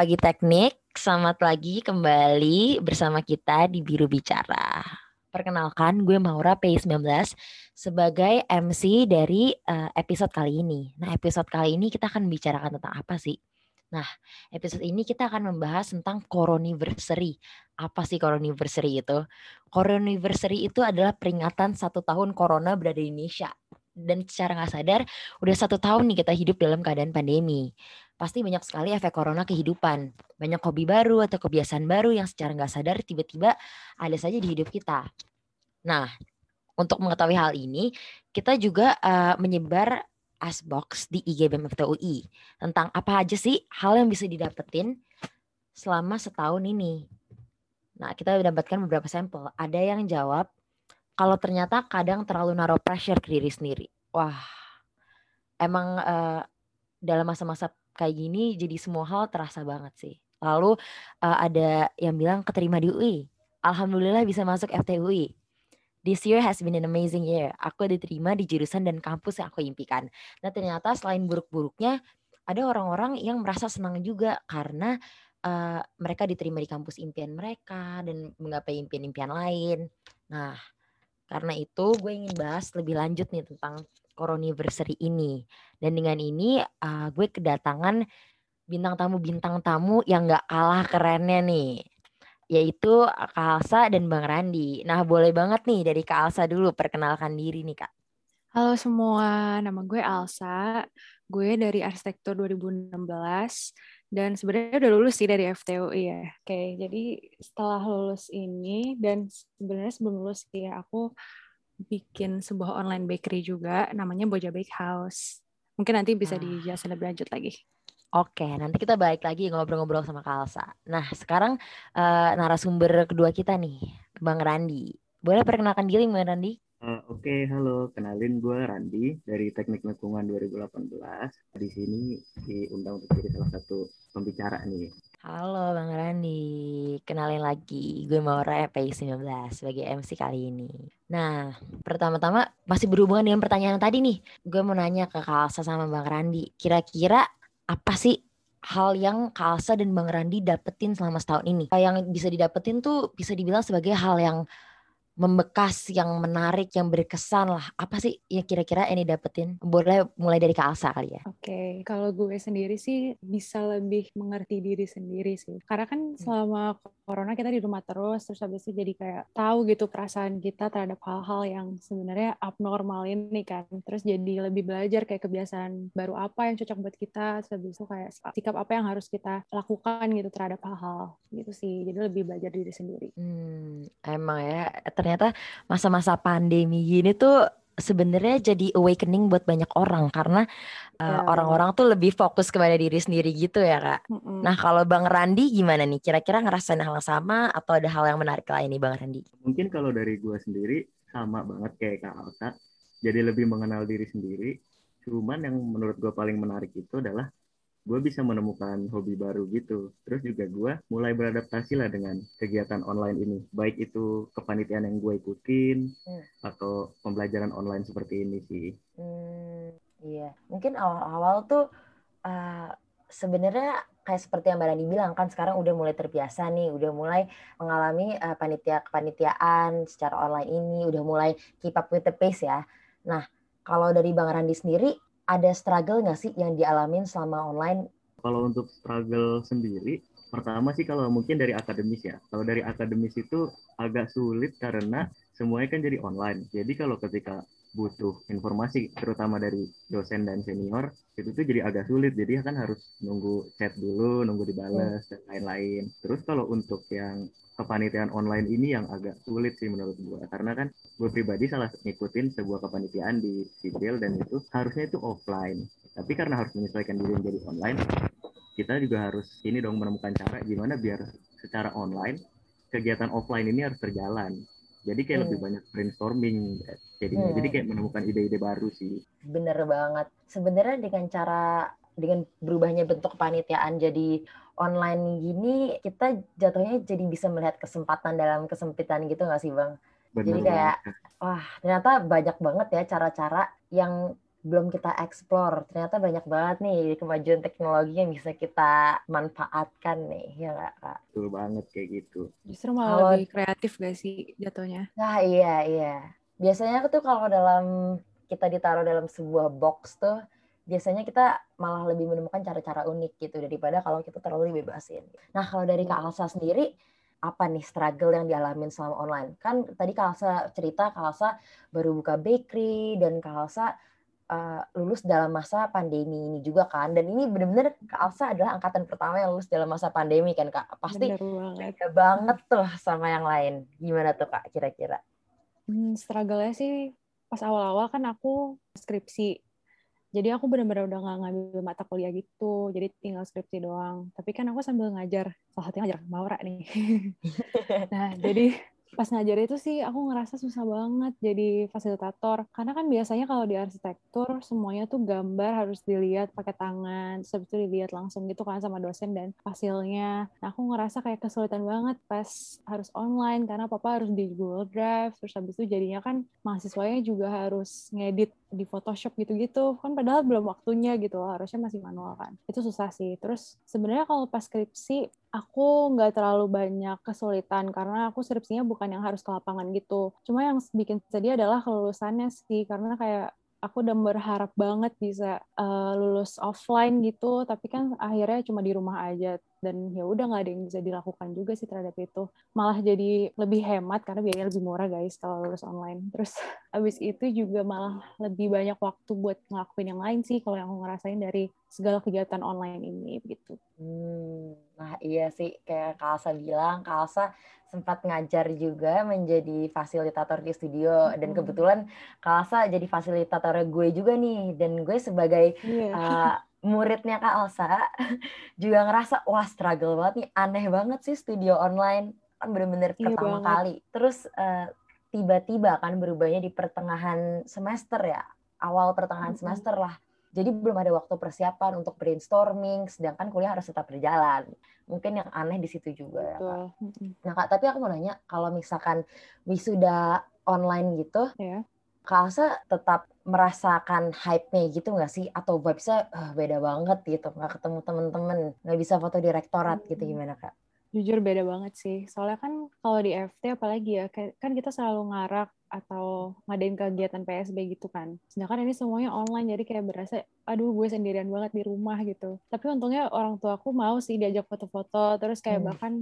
Pagi teknik. Selamat lagi kembali bersama kita di Biru Bicara. Perkenalkan, gue Maura P19 sebagai MC dari uh, episode kali ini. Nah, episode kali ini kita akan bicarakan tentang apa sih? Nah, episode ini kita akan membahas tentang Coroniversary. Apa sih Coroniversary itu? Coroniversary itu adalah peringatan satu tahun Corona berada di Indonesia dan secara nggak sadar udah satu tahun nih kita hidup dalam keadaan pandemi. Pasti banyak sekali efek corona kehidupan. Banyak hobi baru atau kebiasaan baru yang secara nggak sadar tiba-tiba ada saja di hidup kita. Nah, untuk mengetahui hal ini, kita juga uh, menyebar Asbox di IG BMFTUI tentang apa aja sih hal yang bisa didapetin selama setahun ini. Nah, kita mendapatkan beberapa sampel. Ada yang jawab kalau ternyata kadang terlalu naruh pressure ke diri sendiri. Wah, emang uh, dalam masa-masa kayak gini jadi semua hal terasa banget sih. Lalu uh, ada yang bilang keterima di UI. Alhamdulillah bisa masuk FTUI. This year has been an amazing year. Aku diterima di jurusan dan kampus yang aku impikan. Nah ternyata selain buruk-buruknya, ada orang-orang yang merasa senang juga karena uh, mereka diterima di kampus impian mereka dan menggapai impian-impian lain. Nah, karena itu gue ingin bahas lebih lanjut nih tentang Coroniversary ini. Dan dengan ini uh, gue kedatangan bintang tamu-bintang tamu yang gak kalah kerennya nih. Yaitu Kak Alsa dan Bang Randi. Nah boleh banget nih dari Kak Alsa dulu perkenalkan diri nih Kak. Halo semua, nama gue Alsa. Gue dari Arsitektur 2016 dan sebenarnya udah lulus sih dari FTUI ya. Oke, jadi setelah lulus ini dan sebenarnya sebelum lulus ya aku bikin sebuah online bakery juga namanya Boja Bake House. Mungkin nanti bisa nah. dijelasin lebih lanjut lagi. Oke, nanti kita balik lagi ngobrol-ngobrol sama Kalsa. Nah, sekarang uh, narasumber kedua kita nih, Bang Randi. Boleh perkenalkan diri, Bang Randi? Uh, Oke, okay, halo. Kenalin gue Randi dari Teknik Lingkungan 2018. Di sini diundang untuk jadi salah satu pembicara nih. Halo Bang Randi, kenalin lagi. Gue Maura EPI 19 sebagai MC kali ini. Nah, pertama-tama masih berhubungan dengan pertanyaan tadi nih. Gue mau nanya ke Kalsa sama Bang Randi. Kira-kira apa sih hal yang Kalsa dan Bang Randi dapetin selama setahun ini? Yang bisa didapetin tuh bisa dibilang sebagai hal yang membekas, yang menarik, yang berkesan lah. Apa sih yang kira-kira ini dapetin? Boleh mulai dari Kak Alsa kali ya. Oke, okay. kalau gue sendiri sih bisa lebih mengerti diri sendiri sih. Karena kan hmm. selama corona kita di rumah terus, terus habis itu jadi kayak tahu gitu perasaan kita terhadap hal-hal yang sebenarnya abnormal ini kan. Terus jadi lebih belajar kayak kebiasaan baru apa yang cocok buat kita, terus habis itu kayak sikap apa yang harus kita lakukan gitu terhadap hal-hal gitu sih. Jadi lebih belajar diri sendiri. Hmm, emang ya, ternyata masa-masa pandemi gini tuh sebenarnya jadi awakening buat banyak orang karena uh, orang-orang tuh lebih fokus kepada diri sendiri gitu ya kak. Mm-hmm. Nah kalau Bang Randi gimana nih? Kira-kira ngerasain hal yang sama atau ada hal yang menarik lain nih Bang Randi? Mungkin kalau dari gue sendiri sama banget kayak Kak Alta. Jadi lebih mengenal diri sendiri. Cuman yang menurut gue paling menarik itu adalah gue bisa menemukan hobi baru gitu. Terus juga gue mulai beradaptasi lah dengan kegiatan online ini. Baik itu kepanitiaan yang gue ikutin hmm. atau pembelajaran online seperti ini sih. Hmm, iya, mungkin awal-awal tuh uh, sebenarnya kayak seperti yang Mbak Rani bilang kan sekarang udah mulai terbiasa nih, udah mulai mengalami uh, panitia kepanitiaan secara online ini, udah mulai keep up with the pace ya. Nah, kalau dari Bang Randi sendiri ada struggle nggak sih yang dialamin selama online? Kalau untuk struggle sendiri, pertama sih kalau mungkin dari akademis ya. Kalau dari akademis itu agak sulit karena semuanya kan jadi online. Jadi kalau ketika butuh informasi terutama dari dosen dan senior itu tuh jadi agak sulit jadi kan harus nunggu chat dulu nunggu dibalas hmm. dan lain-lain terus kalau untuk yang kepanitiaan online ini yang agak sulit sih menurut gue karena kan gue pribadi salah ngikutin sebuah kepanitiaan di sipil dan itu harusnya itu offline. Tapi karena harus menyesuaikan diri menjadi online kita juga harus ini dong menemukan cara gimana biar secara online kegiatan offline ini harus berjalan. Jadi kayak hmm. lebih banyak brainstorming jadinya. Hmm. jadi kayak menemukan ide-ide baru sih. Bener banget. Sebenarnya dengan cara dengan berubahnya bentuk panitiaan jadi online gini kita jatuhnya jadi bisa melihat kesempatan dalam kesempitan gitu nggak sih bang Bener jadi kayak banget. wah ternyata banyak banget ya cara-cara yang belum kita explore. Ternyata banyak banget nih kemajuan teknologi yang bisa kita manfaatkan nih, ya nggak kak? Betul banget kayak gitu. Justru malah Kalau- lebih kreatif gak sih jatuhnya? Nah iya iya. Biasanya tuh kalau dalam kita ditaruh dalam sebuah box tuh, biasanya kita malah lebih menemukan cara-cara unik gitu daripada kalau kita terlalu dibebasin. Nah kalau dari Kak Alsa sendiri, apa nih struggle yang dialamin selama online? Kan tadi Kak Alsa cerita Kak Alsa baru buka bakery dan Kak Alsa uh, lulus dalam masa pandemi ini juga kan. Dan ini benar-benar Kak Alsa adalah angkatan pertama yang lulus dalam masa pandemi kan Kak. Pasti banget. beda banget tuh sama yang lain. Gimana tuh Kak kira-kira? Hmm, struggle-nya sih pas awal-awal kan aku skripsi. Jadi aku benar-benar udah nggak ngambil mata kuliah gitu. Jadi tinggal skripsi doang. Tapi kan aku sambil ngajar. Salah satunya ngajar Maura nih. nah, jadi pas ngajar itu sih aku ngerasa susah banget jadi fasilitator. Karena kan biasanya kalau di arsitektur semuanya tuh gambar harus dilihat pakai tangan terus itu dilihat langsung gitu kan sama dosen dan hasilnya. Nah, aku ngerasa kayak kesulitan banget pas harus online karena papa harus di Google Drive terus habis itu jadinya kan mahasiswanya juga harus ngedit di Photoshop gitu-gitu. Kan padahal belum waktunya gitu loh harusnya masih manual kan. Itu susah sih. Terus sebenarnya kalau pas skripsi aku nggak terlalu banyak kesulitan karena aku skripsinya bukan yang harus ke lapangan gitu. Cuma yang bikin sedih adalah kelulusannya sih karena kayak aku udah berharap banget bisa uh, lulus offline gitu tapi kan akhirnya cuma di rumah aja dan ya udah nggak ada yang bisa dilakukan juga sih terhadap itu. Malah jadi lebih hemat karena biayanya lebih murah guys kalau lulus online. Terus abis itu juga malah lebih banyak waktu buat ngelakuin yang lain sih kalau yang aku ngerasain dari segala kegiatan online ini gitu. Hmm, nah iya sih. Kayak Kak Alsa bilang, Kak Alsa sempat ngajar juga menjadi fasilitator di studio. Dan Hmm. kebetulan Kak Alsa jadi fasilitator gue juga nih. Dan gue sebagai Iya. uh, muridnya Kak Alsa juga ngerasa wah struggle banget nih aneh banget sih studio online kan bener-bener Iya pertama banget. kali terus uh, tiba-tiba kan berubahnya di pertengahan semester ya awal pertengahan Mm-mm. semester lah jadi belum ada waktu persiapan untuk brainstorming sedangkan kuliah harus tetap berjalan mungkin yang aneh di situ juga ya Kak. Nah Kak tapi aku mau nanya kalau misalkan wisuda online gitu Ya. Kak Alsa tetap merasakan hype-nya gitu nggak sih? Atau vibes-nya "Ah, beda banget gitu, nggak ketemu temen-temen, nggak bisa foto di rektorat gitu gimana Kak? Jujur beda banget sih. Soalnya kan kalau di FT apalagi ya, kan kita selalu ngarak atau ngadain kegiatan PSB gitu kan. Sedangkan ini semuanya online, jadi kayak berasa, aduh gue sendirian banget di rumah gitu. Tapi untungnya orang tua aku mau sih diajak foto-foto, terus kayak Hmm. bahkan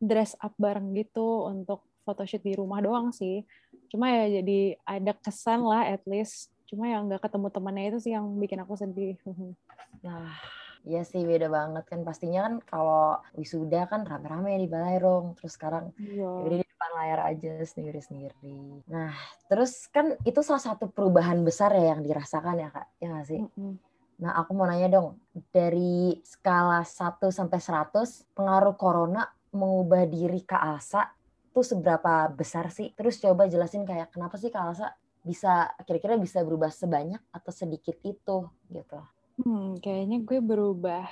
dress up bareng gitu untuk photoshoot di rumah doang sih. Cuma ya jadi ada kesan lah at least. Cuma yang nggak ketemu temannya itu sih yang bikin aku sedih. Nah, iya sih beda banget kan. Pastinya kan kalau wisuda kan rame-rame di Balairung, terus sekarang Iya. ya udah di depan layar aja sendiri-sendiri. Nah, terus kan itu salah satu perubahan besar ya yang dirasakan ya Kak, ya nggak sih? Mm-mm. Nah, aku mau nanya dong, dari skala 1 sampai 100, pengaruh corona mengubah diri Kak Alsa tuh seberapa besar sih? Terus coba jelasin kayak kenapa sih Kak Alsa bisa kira-kira bisa berubah sebanyak atau sedikit itu gitu. Hmm, kayaknya gue berubah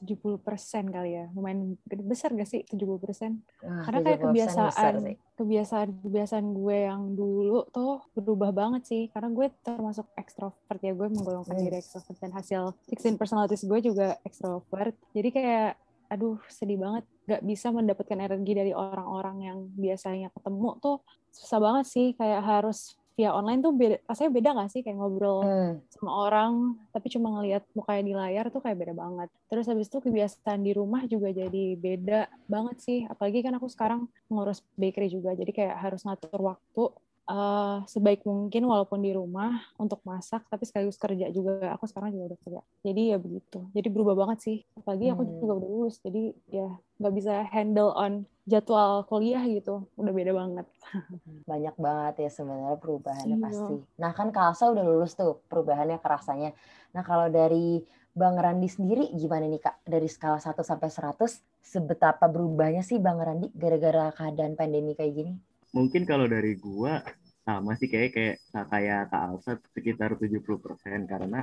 70% kali ya. Lumayan besar gak sih 70%? Wah, Karena kayak 70% besar kebiasaan kebiasaan-kebiasaan gue yang dulu tuh berubah banget sih. Karena gue termasuk ekstrovert ya. Gue menggolongkan Hmm. diri ekstrovert dan hasil 16 personalities gue juga ekstrovert. Jadi kayak aduh sedih banget gak bisa mendapatkan energi dari orang-orang yang biasanya ketemu tuh susah banget sih. Kayak harus via online tuh beda, rasanya beda gak sih? Kayak ngobrol Hmm, sama orang tapi cuma ngelihat mukanya di layar tuh kayak beda banget. Terus habis itu kebiasaan di rumah juga jadi beda banget sih. Apalagi kan aku sekarang ngurus bakery juga jadi kayak harus ngatur waktu eh, sebaik mungkin walaupun di rumah untuk masak tapi sekaligus kerja juga aku sekarang juga udah kerja jadi ya begitu jadi berubah banget sih apalagi aku Hmm. juga udah lulus jadi ya nggak bisa handle on jadwal kuliah gitu udah beda banget banyak banget ya sebenarnya perubahannya Iya. pasti. Nah, kan Kak Alsa udah lulus tuh, perubahannya kerasanya. Nah, kalau dari Bang Randi sendiri gimana nih Kak? Dari skala 1 sampai 100, sebetapa berubahnya sih Bang Randi gara-gara keadaan pandemi kayak gini? Mungkin kalau dari gua sama sih kayak kayak kayak Kak Alsa sekitar 70% karena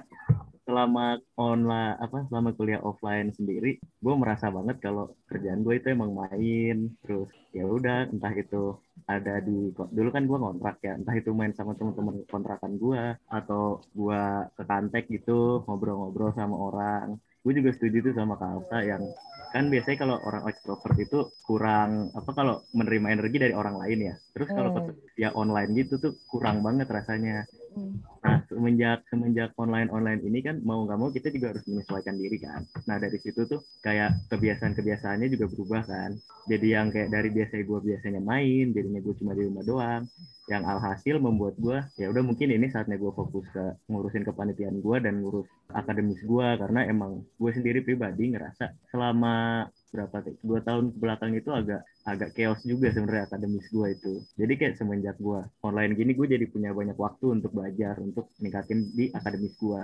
selama online apa selama kuliah offline sendiri gue merasa banget kalau kerjaan gue itu emang main. Terus ya udah entah itu ada di dulu kan gue ngontrak ya entah itu main sama teman-teman kontrakan gue atau gue ke kantek gitu ngobrol-ngobrol sama orang gue juga setuju tuh sama Kalsa yang kan biasanya kalau orang extrovert itu kurang apa kalau menerima energi dari orang lain ya terus kalau Hmm. ya online gitu tuh kurang banget rasanya. Nah, semenjak semenjak online online ini kan mau nggak mau kita juga harus menyesuaikan diri kan. Nah dari situ tuh kayak kebiasaan kebiasaannya juga berubah kan. Jadi yang kayak dari biasa gue biasanya main, jadinya gue cuma di rumah doang. Yang alhasil membuat gue ya udah mungkin ini saatnya gue fokus ke ngurusin kepanitiaan gue dan ngurus akademis gue karena emang gue sendiri pribadi ngerasa selama berapa dua tahun belakang itu agak agak chaos juga sebenarnya akademis gue itu. Jadi kayak semenjak gue online gini gue jadi punya banyak waktu untuk belajar untuk ningkatin di akademis gue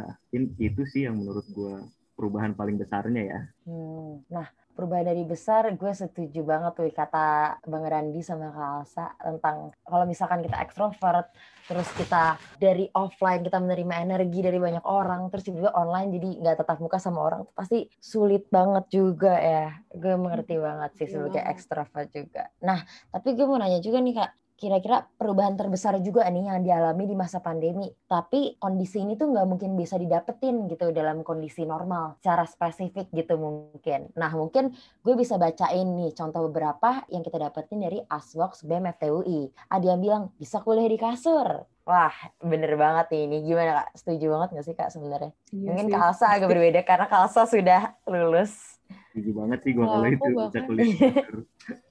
itu sih yang menurut gue perubahan paling besarnya ya. Hmm. Nah, perubahan dari besar, gue setuju banget tuh kata Bang Randi sama Kak Alsa tentang kalau misalkan kita ekstrovert, terus kita dari offline kita menerima energi dari banyak orang, terus juga online jadi nggak tetap muka sama orang, pasti sulit banget juga ya. Gue mengerti banget sih Iya sebagai ekstrovert juga. Nah, tapi gue mau nanya juga nih Kak, kira-kira perubahan terbesar juga nih yang dialami di masa pandemi. Tapi kondisi ini tuh nggak mungkin bisa didapetin gitu dalam kondisi normal, secara spesifik gitu mungkin. Nah mungkin gue bisa bacain nih contoh beberapa yang kita dapetin dari Aswox BEM FTUI. Ada yang bilang bisa kuliah di kasur. Wah bener banget nih ini. Gimana kak? Setuju banget nggak sih kak sebenarnya? Iya Mungkin sih. Kak Alsa agak berbeda karena Kak Alsa sudah lulus. Setuju banget sih gue Kalau kalau aku itu bahkan-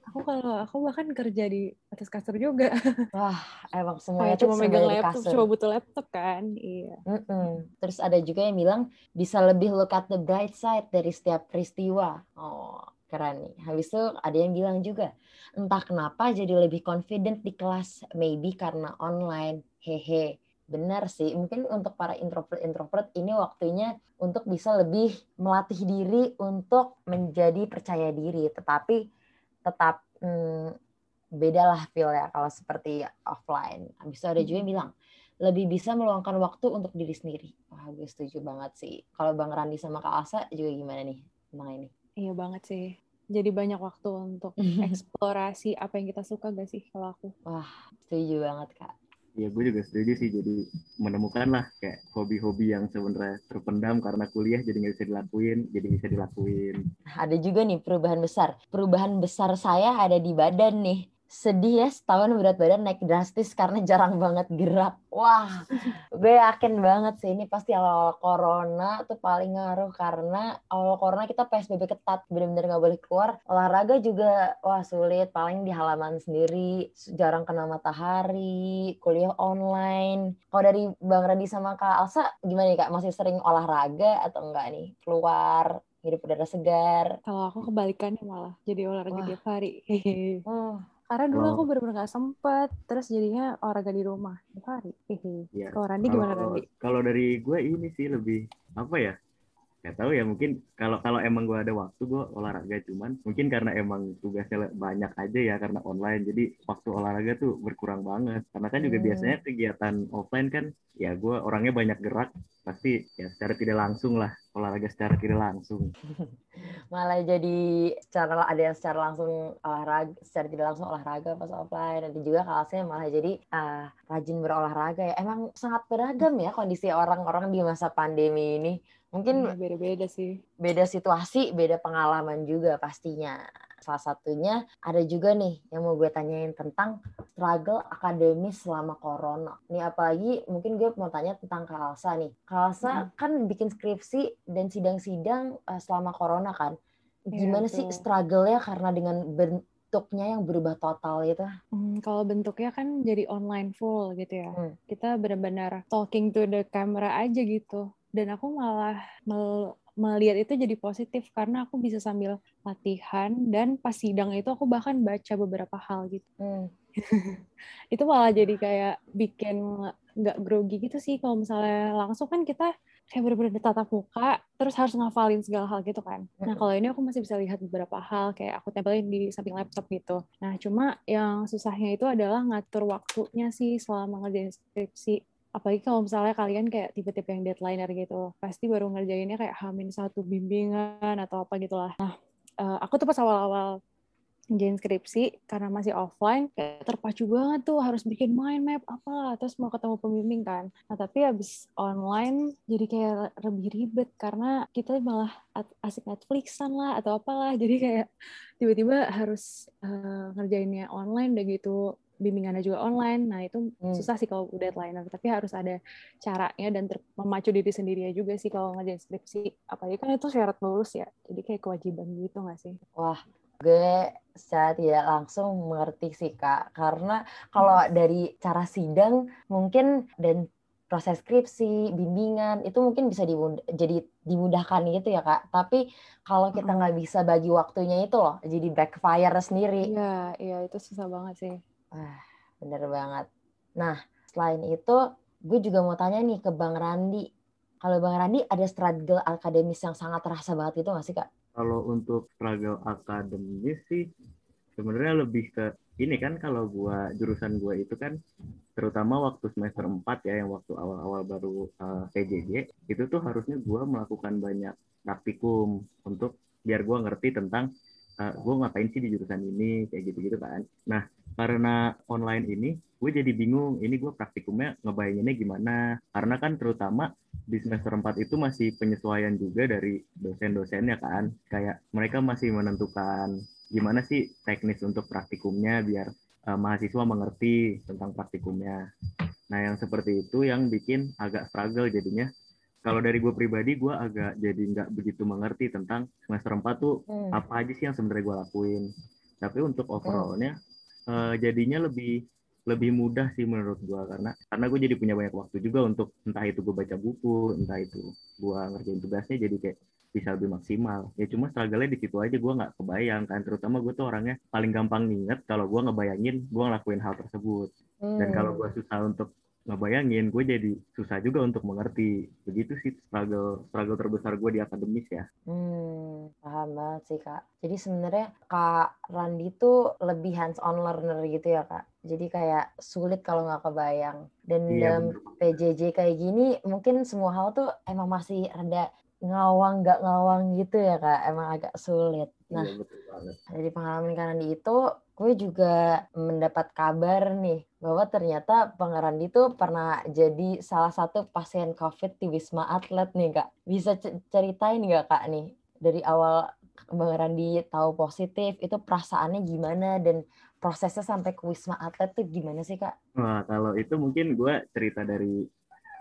Aku kalau aku bahkan kerja di atas kasur juga. Wah emang semuanya cuma megang laptop, kasur. cuma butuh laptop kan. Iya. Mm-mm. Terus ada juga yang bilang bisa lebih look at the bright side dari setiap peristiwa. Oh, keren nih. Habis itu ada yang bilang juga, entah kenapa jadi lebih confident di kelas, maybe karena online. Hehe. Benar sih, mungkin untuk para introvert-introvert ini waktunya untuk bisa lebih melatih diri untuk menjadi percaya diri, tetapi tetap hmm, beda lah feel ya kalau seperti offline. Habis itu ada juga yang bilang lebih bisa meluangkan waktu untuk diri sendiri. Wah, gue setuju banget sih. Kalau Bang Randi sama Kak Asa juga gimana nih tentang ini? Iya banget sih. Jadi banyak waktu untuk eksplorasi apa yang kita suka gak sih kalau aku? Setuju banget, Kak. Ya gue juga setuju sih jadi menemukan lah kayak hobi-hobi yang sebenarnya terpendam karena kuliah jadi nggak bisa dilakuin jadi bisa dilakuin Ada juga nih perubahan besar. Perubahan besar saya ada di badan nih. Sedih ya setahun berat badan naik drastis karena jarang banget gerak. Wah, gue yakin banget sih ini pasti awal corona tuh paling ngaruh karena awal corona kita PSBB ketat, bener-bener nggak boleh keluar. Olahraga juga wah sulit, paling di halaman sendiri, jarang kena matahari, kuliah online. Kalau dari Bang Radi sama Kak Alsa gimana nih Kak? Masih sering olahraga atau enggak nih? Keluar, hidup udara segar. Kalau aku kebalikannya malah jadi olahraga tiap hari. Oh, Karena dulu aku benar-benar gak sempet, terus jadinya olahraga di rumah tiap hari. Hehe. ya Kalau Randi gimana Randi? kalau dari gue ini sih lebih apa ya nggak tahu ya mungkin kalau kalau emang gue ada waktu gue olahraga cuman mungkin karena emang tugasnya banyak aja ya karena online jadi waktu olahraga tuh berkurang banget karena kan juga Hmm. biasanya kegiatan offline kan ya gue orangnya banyak gerak pasti ya secara tidak langsung lah olahraga secara tidak langsung malah jadi secara ada yang secara langsung olahraga, secara tidak langsung olahraga pas offline. Nanti juga kelasnya malah jadi ah, rajin berolahraga ya. Emang sangat beragam ya kondisi orang-orang di masa pandemi ini. Mungkin Iya, beda-beda sih. beda situasi, beda pengalaman juga pastinya. Salah satunya ada juga nih yang mau gue tanyain tentang struggle akademis selama corona. Nih apalagi mungkin gue mau tanya tentang Kak Alsa nih. Kak Alsa kan bikin skripsi dan sidang-sidang eh, selama corona kan. Iya, Gimana sih betul. struggle-nya karena dengan bentuknya yang berubah total itu? Hmm, kalau bentuknya kan jadi online full gitu ya. Hmm. Kita benar-benar talking to the camera aja gitu. Dan aku malah mel- melihat itu jadi positif karena aku bisa sambil latihan dan pas sidang itu aku bahkan baca beberapa hal gitu. Hmm. Itu malah jadi kayak bikin nggak grogi gitu sih kalau misalnya langsung kan kita kayak bener-bener tatap muka terus harus ngafalin segala hal gitu kan. Nah Mm-mm. kalau ini aku masih bisa lihat beberapa hal kayak aku tempelin di samping laptop gitu. Nah cuma yang susahnya itu adalah ngatur waktunya sih selama ngerjain skripsi. Apalagi kalau misalnya kalian kayak tipe-tipe yang deadlineer gitu pasti baru ngerjainnya kayak hamin satu bimbingan atau apa gitulah. Nah uh, aku tuh pas awal-awal ngerjain skripsi karena masih offline kayak terpacu banget tuh harus bikin mind map apa terus mau ketemu pembimbing kan. Nah tapi habis online jadi kayak lebih ribet karena kita malah asik Netflixan lah atau apalah. Jadi kayak tiba-tiba harus uh, ngerjainnya online udah gitu bimbingannya juga online. Nah, itu hmm. susah sih kalau deadline, tapi harus ada caranya dan memacu diri sendiri juga sih kalau ngerjain skripsi. Apalagi kan itu syarat lulus ya. Jadi kayak kewajiban gitu nggak sih? Wah, gue secara tidak langsung mengerti sih Kak. Karena kalau hmm. dari cara sidang mungkin dan proses skripsi, bimbingan itu mungkin bisa dimudah, jadi dimudahkan gitu ya kak. Tapi kalau kita nggak bisa bagi waktunya itu loh, jadi backfire sendiri. Iya, iya itu susah banget sih. Wah, bener banget. Nah, selain itu, gue juga mau tanya nih ke Bang Randi. Kalau Bang Randi ada struggle akademis yang sangat terasa banget itu nggak sih, Kak? Kalau untuk struggle akademis sih, sebenarnya lebih ke ini kan kalau gua jurusan gua itu kan terutama waktu semester 4 ya yang waktu awal-awal baru uh, itu tuh harusnya gua melakukan banyak praktikum untuk biar gua ngerti tentang uh, gua ngapain sih di jurusan ini kayak gitu-gitu kan. Nah, karena online ini gue jadi bingung ini gue praktikumnya ngebayanginnya gimana? Karena kan terutama di semester 4 itu masih penyesuaian juga dari dosen-dosennya kan. Kayak mereka masih menentukan gimana sih teknis untuk praktikumnya biar uh, mahasiswa mengerti tentang praktikumnya. Nah yang seperti itu yang bikin agak struggle jadinya kalau dari gue pribadi gue agak jadi nggak begitu mengerti tentang semester 4 tuh hmm. apa aja sih yang sebenarnya gue lakuin tapi untuk hmm. overallnya uh, jadinya lebih lebih mudah sih menurut gua karena karena gue jadi punya banyak waktu juga untuk entah itu gue baca buku entah itu gue ngerjain tugasnya jadi kayak bisa lebih maksimal ya cuma struggle di situ aja gue nggak kebayang kan terutama gue tuh orangnya paling gampang inget kalau gue ngebayangin gue ngelakuin hal tersebut hmm. dan kalau gue susah untuk ngebayangin gue jadi susah juga untuk mengerti. Begitu sih struggle struggle terbesar gue di akademis ya. Hmm paham banget sih kak. Jadi sebenarnya kak Randi tuh lebih hands on learner gitu ya kak. Jadi kayak sulit kalau nggak kebayang. Dan iya, dalam PJJ kayak gini mungkin semua hal tuh emang masih rada ngawang nggak ngawang gitu ya kak. Emang agak sulit. Iya, nah iya, betul banget. dari pengalaman Randi itu gue juga mendapat kabar nih bahwa ternyata Bang Randi tuh pernah jadi salah satu pasien COVID di Wisma Atlet nih kak. Bisa ceritain nggak kak nih dari awal Bang Randi tahu positif itu perasaannya gimana dan prosesnya sampai ke Wisma Atlet tuh gimana sih kak? Wah kalau itu mungkin gue cerita dari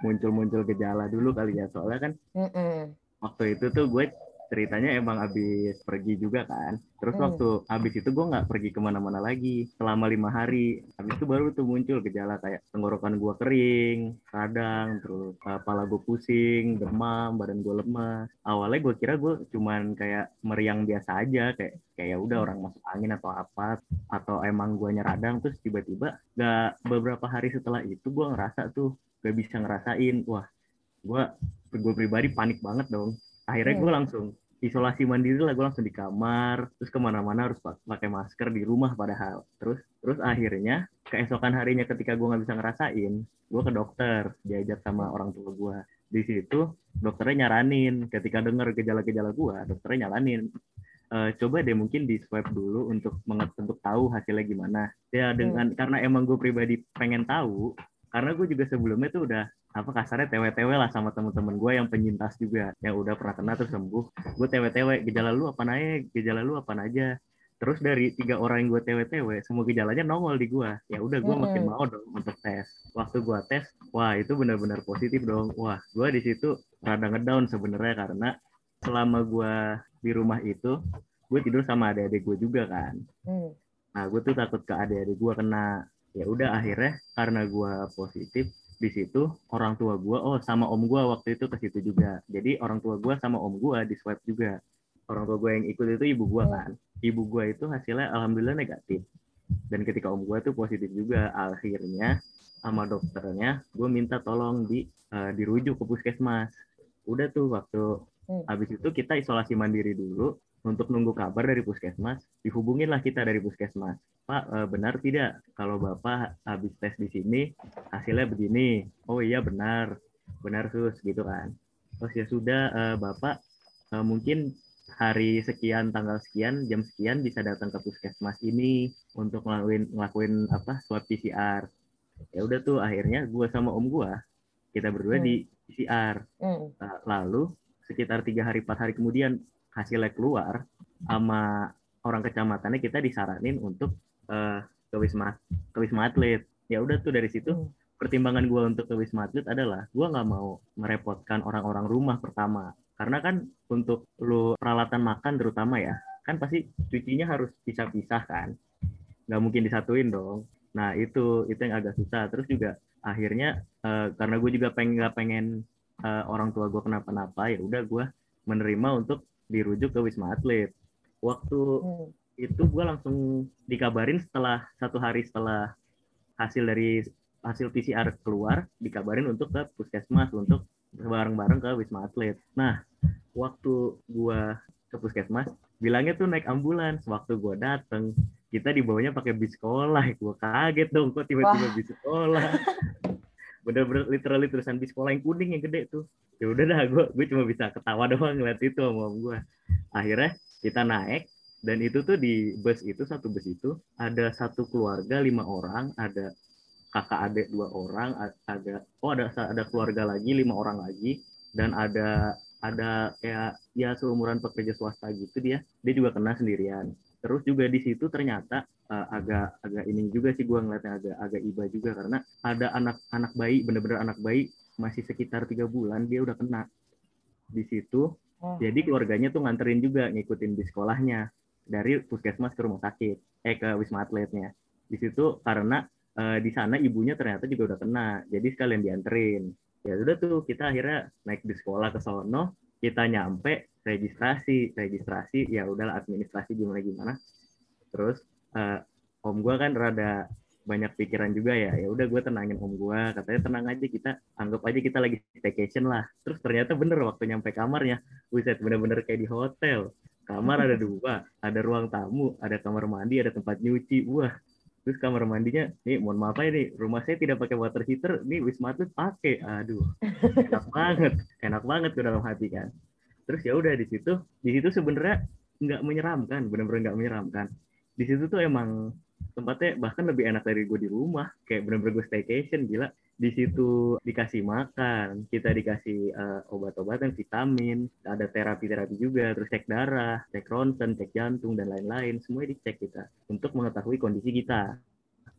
muncul-muncul gejala dulu kali ya soalnya kan mm -mm. waktu itu tuh gue ceritanya emang abis pergi juga kan terus hmm. waktu abis itu gue nggak pergi ke mana-mana lagi selama lima hari abis itu baru tuh muncul gejala kayak tenggorokan gue kering radang terus kepala gue pusing demam badan gue lemas awalnya gue kira gue cuman kayak meriang biasa aja kayak kayak ya udah hmm. orang masuk angin atau apa atau emang gue radang terus tiba-tiba gak beberapa hari setelah itu gue ngerasa tuh gak bisa ngerasain wah gue gue pribadi panik banget dong akhirnya gue hmm. langsung isolasi mandiri lah gue langsung di kamar terus ke mana-mana harus pakai masker di rumah padahal. Terus terus akhirnya keesokan harinya ketika gue nggak bisa ngerasain gue ke dokter diajak sama orang tua gue di situ dokternya nyaranin ketika dengar gejala-gejala gue dokternya nyaranin e, coba deh mungkin di swab dulu untuk untuk tahu hasilnya gimana. Ya dengan hmm. karena emang gue pribadi pengen tahu karena gue juga sebelumnya tuh udah apa kasarnya tewe-tewe lah sama temen-temen gue yang penyintas juga yang udah pernah kena terus sembuh. Gue tewe-tewe gejala lu apa aja gejala lu apa aja. Terus dari tiga orang yang gue tewe-tewe semua gejalanya nongol di gue ya udah gue makin mau dong untuk tes. Waktu gue tes wah itu benar-benar positif dong. Wah gue di situ rada ngedown sebenarnya karena selama gue di rumah itu gue tidur sama adik-adik gue juga kan. Mm. nah gue tuh takut ke adik-adik gue kena. Ya udah akhirnya karena gue positif di situ orang tua gue oh sama om gue waktu itu ke situ juga. Jadi orang tua gue sama om gue di swab juga. Orang tua gue yang ikut itu ibu gue kan. Ibu gue itu hasilnya alhamdulillah negatif. Dan ketika om gue tuh positif juga akhirnya sama dokternya gue minta tolong di uh, dirujuk ke puskesmas. Udah tuh waktu Hmm. Habis itu kita isolasi mandiri dulu untuk nunggu kabar dari puskesmas. Dihubunginlah kita dari puskesmas. Pak, eh, benar tidak kalau Bapak habis tes di sini hasilnya begini? Oh iya benar, benar sus gitu kan. Terus ya sudah eh, Bapak eh, mungkin hari sekian tanggal sekian jam sekian bisa datang ke puskesmas ini untuk ngelakuin ngelakuin apa swab PCR. Ya udah tuh akhirnya gue sama om gue kita berdua Hmm. di PCR. Hmm. Lalu sekitar tiga hari empat hari kemudian hasilnya keluar sama orang kecamatannya kita disaranin untuk uh, ke wisma ke wisma atlet. Ya udah tuh dari situ Hmm. pertimbangan gue untuk ke wisma atlet adalah gue nggak mau merepotkan orang-orang rumah pertama. Karena kan untuk lu peralatan makan terutama ya kan pasti cucinya harus pisah-pisah kan. Nggak mungkin disatuin dong. Nah itu itu yang agak susah. Terus juga akhirnya uh, karena gue juga pengen nggak pengen uh, orang tua gue kenapa-napa ya udah gue menerima untuk dirujuk ke wisma atlet. Waktu Hmm. itu gue langsung dikabarin setelah satu hari setelah hasil dari hasil PCR keluar dikabarin untuk ke puskesmas untuk bareng-bareng ke wisma atlet. Nah waktu gue ke puskesmas bilangnya tuh naik ambulans. Waktu gue dateng kita dibawanya pakai bis sekolah. Gue kaget dong kok tiba-tiba bis sekolah bener-bener literally tulisan bis sekolah yang kuning yang gede tuh. Ya udah dah gue gue cuma bisa ketawa doang ngeliat itu sama om gue akhirnya kita naik dan itu tuh di bus itu satu bus itu ada satu keluarga lima orang ada kakak adik dua orang ada oh ada ada keluarga lagi lima orang lagi dan ada ada kayak ya seumuran pekerja swasta gitu dia. Dia juga kena sendirian terus juga di situ ternyata eh, agak agak ini juga sih gua ngeliatnya agak agak iba juga karena ada anak anak bayi bener-bener anak bayi masih sekitar tiga bulan dia udah kena di situ Oh. jadi keluarganya tuh nganterin juga ngikutin di sekolahnya dari puskesmas ke rumah sakit, eh ke wisma atletnya. Di situ karena eh, di sana ibunya ternyata juga udah kena, jadi sekalian dianterin. Ya udah tuh kita akhirnya naik di sekolah ke sono, kita nyampe registrasi, registrasi ya udahlah administrasi gimana gimana. Terus eh, om gua kan rada banyak pikiran juga ya ya udah gue tenangin om gue katanya tenang aja kita anggap aja kita lagi staycation lah terus ternyata bener waktu nyampe kamarnya Buset, bener-bener kayak di hotel. Kamar ada dua, ada ruang tamu, ada kamar mandi, ada tempat nyuci. Wah, terus kamar mandinya, nih mohon maaf ya nih, rumah saya tidak pakai water heater, nih Wisma Atlet pakai. Aduh, enak banget, enak banget ke dalam hati kan. Terus ya udah di situ, di situ sebenarnya nggak menyeramkan, bener-bener nggak menyeramkan. Di situ tuh emang tempatnya bahkan lebih enak dari gue di rumah, kayak bener-bener gue staycation, gila. Di situ dikasih makan, kita dikasih eh, obat-obatan, vitamin, ada terapi-terapi juga, terus cek darah, cek ronsen, cek jantung dan lain-lain, semuanya dicek kita untuk mengetahui kondisi kita.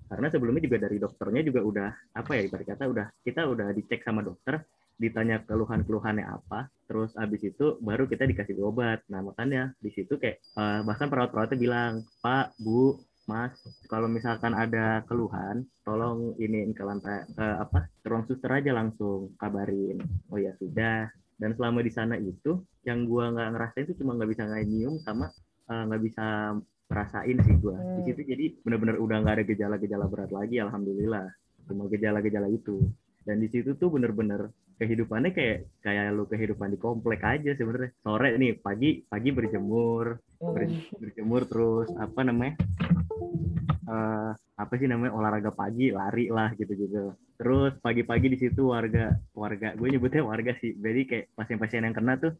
Karena sebelumnya juga dari dokternya juga udah apa ya ibarat kata udah kita udah dicek sama dokter, ditanya keluhan-keluhannya apa, terus abis itu baru kita dikasih obat. Nah makanya di situ kayak eh, bahkan perawat-perawatnya bilang, Pak, Bu, Mas, kalau misalkan ada keluhan, tolong ini ke lantai ke apa ke ruang suster aja langsung kabarin. Oh ya sudah. Dan selama di sana itu, yang gua nggak ngerasain itu cuma nggak bisa nyium sama eh, nggak bisa merasain sih gua. Di Hmm. situ jadi benar-benar udah nggak ada gejala-gejala berat lagi, alhamdulillah. Cuma gejala-gejala itu. Dan di situ tuh bener-bener kehidupannya kayak kayak lu kehidupan di komplek aja sebenarnya. Sore nih, pagi pagi berjemur, Hmm. ber- berjemur terus apa namanya eh apa sih namanya olahraga pagi lari lah gitu-gitu terus pagi-pagi di situ warga warga gue nyebutnya warga sih jadi kayak pasien-pasien yang kena tuh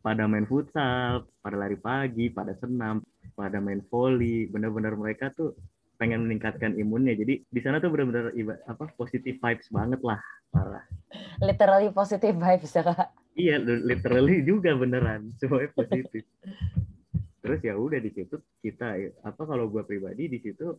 pada main futsal pada lari pagi pada senam pada main volley bener-bener mereka tuh pengen meningkatkan imunnya jadi di sana tuh bener-bener iba- apa positif vibes banget lah parah Literally positive vibes ya kak. Iya, li- literally juga beneran, semuanya positif. Terus ya udah di situ kita apa kalau gua pribadi di situ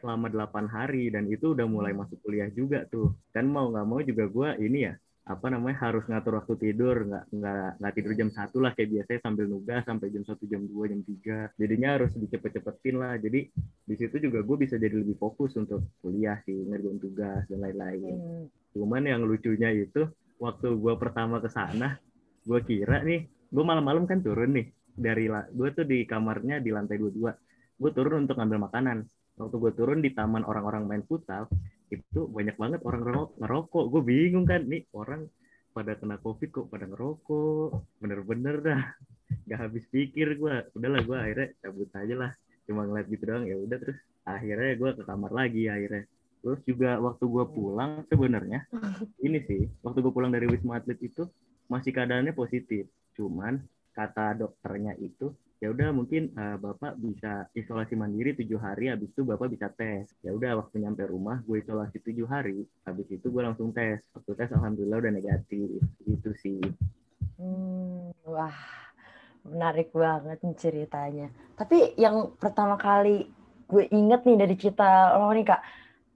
selama 8 hari dan itu udah mulai masuk kuliah juga tuh. Kan mau nggak mau juga gua ini ya apa namanya harus ngatur waktu tidur nggak nggak nggak tidur jam satu lah kayak biasanya sambil nugas sampai jam satu jam 2 jam 3 jadinya harus dicepet-cepetin lah jadi di situ juga gue bisa jadi lebih fokus untuk kuliah sih ngerjain tugas dan lain-lain Hmm. Cuman yang lucunya itu waktu gue pertama ke sana, gue kira nih, gue malam-malam kan turun nih dari gue tuh di kamarnya di lantai 22. Gue turun untuk ngambil makanan. Waktu gue turun di taman orang-orang main futsal, itu banyak banget orang ngerokok. Gue bingung kan nih orang pada kena covid kok pada ngerokok. Bener-bener dah. Nggak habis pikir gue udahlah gue akhirnya cabut aja lah. Cuma ngeliat gitu doang ya udah terus akhirnya gue ke kamar lagi akhirnya. Terus juga waktu gue pulang sebenarnya ini sih waktu gue pulang dari wisma atlet itu masih keadaannya positif. Cuman kata dokternya itu ya udah mungkin uh, bapak bisa isolasi mandiri tujuh hari habis itu bapak bisa tes. Ya udah waktu nyampe rumah gue isolasi tujuh hari. Habis itu gue langsung tes. Waktu tes alhamdulillah udah negatif. Gitu sih. Hmm, wah menarik banget ceritanya. Tapi yang pertama kali gue inget nih dari cerita lo nih kak.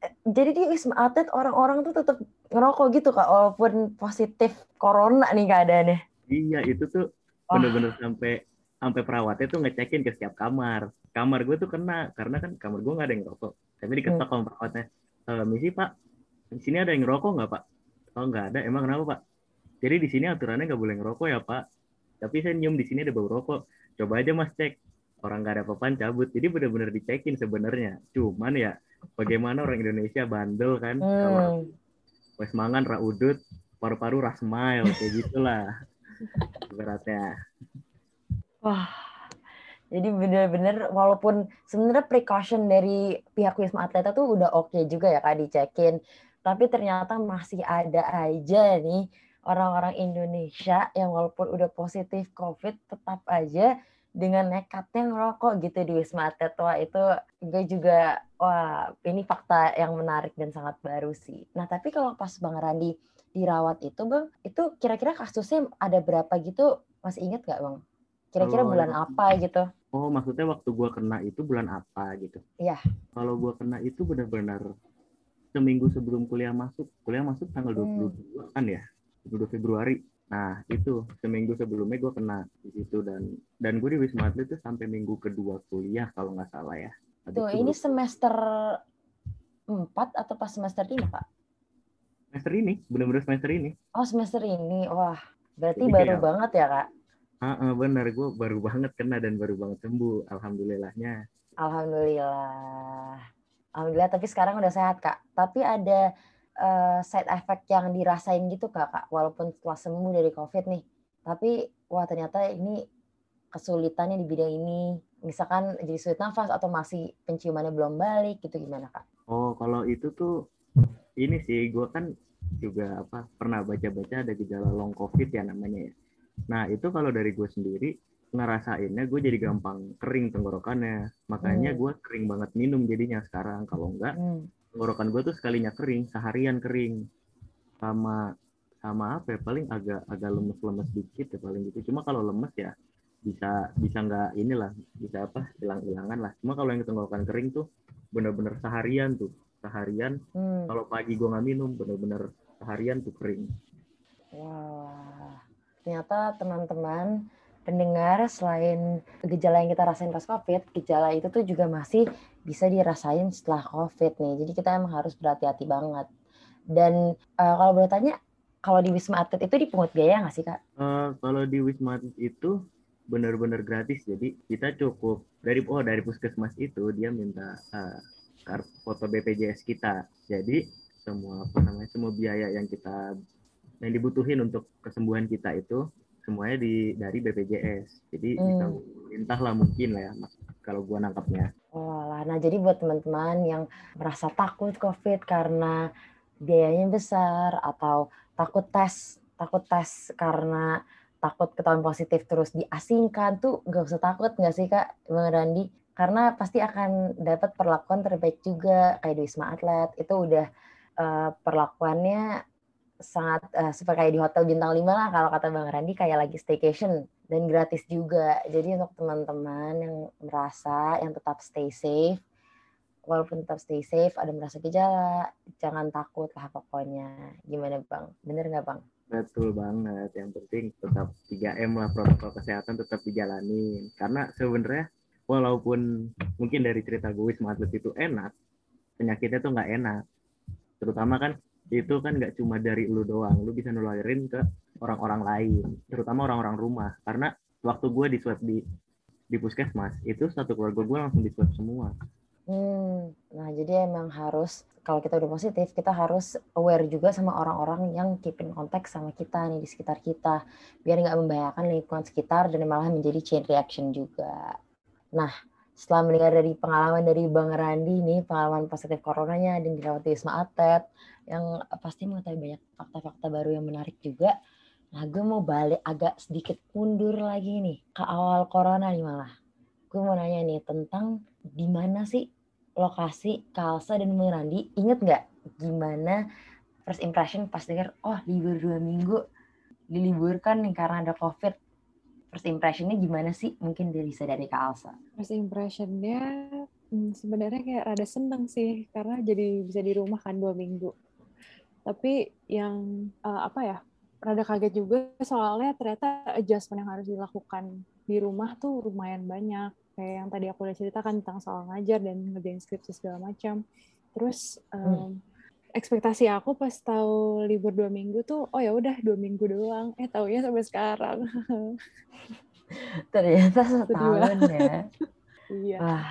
Eh, jadi di wisma atlet orang-orang tuh tetap ngerokok gitu kak walaupun positif corona nih keadaannya. Iya itu tuh bener-bener sampai sampai perawatnya tuh ngecekin ke setiap kamar. Kamar gue tuh kena karena kan kamar gue nggak ada yang rokok. Tapi diketok hmm. sama perawatnya. E, misi pak, di sini ada yang ngerokok nggak pak? Oh nggak ada. Emang kenapa pak? Jadi di sini aturannya nggak boleh ngerokok ya pak. Tapi saya nyium di sini ada bau rokok. Coba aja mas cek. Orang nggak ada apa-apaan cabut. Jadi benar-benar dicekin sebenarnya. Cuman ya bagaimana orang Indonesia bandel kan? Hmm. Kalau wes mangan raudut, paru-paru rasmail kayak gitulah. Beratnya. Wah, jadi bener-bener walaupun sebenarnya precaution dari pihak Wisma Atlet itu udah oke okay juga ya kak dicekin, tapi ternyata masih ada aja nih orang-orang Indonesia yang walaupun udah positif COVID tetap aja dengan nekatnya ngerokok gitu di Wisma Atlet. Wah itu gue juga, wah ini fakta yang menarik dan sangat baru sih. Nah tapi kalau pas Bang Randi dirawat itu Bang, itu kira-kira kasusnya ada berapa gitu, masih inget gak Bang? Kira-kira bulan apa gitu? Oh, maksudnya waktu gua kena itu bulan apa gitu? Iya. Kalau gua kena itu benar-benar seminggu sebelum kuliah masuk. Kuliah masuk tanggal hmm. 22 kan ya? 22 Februari. Nah, itu seminggu sebelumnya gue kena di situ dan dan gue di Wisma Atlet itu sampai minggu kedua kuliah kalau nggak salah ya. Habis Tuh, ini semester 4 atau pas semester 5, Pak? Semester ini, benar-benar semester ini. Oh, semester ini. Wah, berarti Jadi baru kayak, banget ya, Kak? Uh, uh, benar, gue baru banget kena dan baru banget sembuh. Alhamdulillahnya. Alhamdulillah. Alhamdulillah, tapi sekarang udah sehat, Kak. Tapi ada uh, side effect yang dirasain gitu, Kak, Kak, walaupun setelah sembuh dari COVID nih. Tapi, wah ternyata ini kesulitannya di bidang ini. Misalkan jadi sulit nafas atau masih penciumannya belum balik, gitu gimana, Kak? Oh, kalau itu tuh, ini sih, gue kan juga apa pernah baca-baca ada gejala long COVID ya namanya ya Nah, itu kalau dari gue sendiri, ngerasainnya gue jadi gampang kering tenggorokannya. Makanya hmm. gue kering banget minum jadinya sekarang. Kalau enggak, hmm. tenggorokan gue tuh sekalinya kering, seharian kering. Sama sama apa ya, paling agak agak lemes-lemes dikit ya paling gitu. Cuma kalau lemes ya bisa bisa nggak inilah bisa apa hilang-hilangan lah cuma kalau yang tenggorokan kering tuh bener-bener seharian tuh seharian hmm. kalau pagi gue nggak minum bener-bener seharian tuh kering wah ternyata teman-teman pendengar selain gejala yang kita rasain pas COVID, gejala itu tuh juga masih bisa dirasain setelah COVID nih. Jadi kita emang harus berhati-hati banget. Dan uh, kalau boleh tanya, kalau di Wisma Atlet itu dipungut biaya nggak sih kak? Uh, kalau di Wisma Atlet itu benar-benar gratis. Jadi kita cukup dari oh dari puskesmas itu dia minta uh, foto BPJS kita. Jadi semua apa namanya semua biaya yang kita yang dibutuhin untuk kesembuhan kita itu semuanya di dari BPJS. Jadi hmm. bisa minta lah mungkin lah ya kalau gua nangkapnya. Oh lah, nah jadi buat teman-teman yang merasa takut COVID karena biayanya besar atau takut tes, takut tes karena takut ketahuan positif terus diasingkan tuh gak usah takut nggak sih kak Bang Randi? Karena pasti akan dapat perlakuan terbaik juga kayak di Wisma Atlet itu udah uh, perlakuannya sangat uh, seperti kayak di hotel bintang 5 lah kalau kata Bang Randi kayak lagi staycation dan gratis juga. Jadi untuk teman-teman yang merasa yang tetap stay safe walaupun tetap stay safe ada merasa gejala jangan takut lah pokoknya. Gimana Bang? Bener nggak Bang? Betul banget. Yang penting tetap 3M lah protokol kesehatan tetap dijalani. Karena sebenarnya walaupun mungkin dari cerita gue Atlet itu enak, penyakitnya tuh nggak enak. Terutama kan itu kan nggak cuma dari lu doang lu bisa nularin ke orang-orang lain terutama orang-orang rumah. Karena waktu gue di swab di di puskesmas itu satu keluarga gue langsung di swab semua. Hmm, nah jadi emang harus kalau kita udah positif, kita harus aware juga sama orang-orang yang keep in contact sama kita nih di sekitar kita, biar nggak membahayakan lingkungan sekitar dan malah menjadi chain reaction juga. Nah, setelah mendengar dari pengalaman dari Bang Randi nih, pengalaman positif coronanya dan dirawat di Wisma Atlet, yang pasti mengetahui banyak fakta-fakta baru yang menarik juga. Nah, gue mau balik agak sedikit mundur lagi nih ke awal corona nih malah. Gue mau nanya nih tentang di mana sih lokasi Kalsa dan Mirandi inget nggak gimana first impression pas denger oh libur dua minggu diliburkan nih karena ada covid first impressionnya gimana sih? Mungkin dari bisa dari Kalsa first impressionnya hmm, sebenarnya kayak rada seneng sih karena jadi bisa di rumah kan dua minggu. Tapi yang uh, apa ya rada kaget juga soalnya ternyata adjustment yang harus dilakukan di rumah tuh lumayan banyak. Kayak yang tadi aku udah ceritakan tentang soal ngajar dan ngerjain skripsi segala macam. Terus um, hmm. Ekspektasi aku pas tahu libur dua minggu tuh oh ya udah dua minggu doang. Eh taunya sampai sekarang. Ternyata setahun ya. Iya. Wah.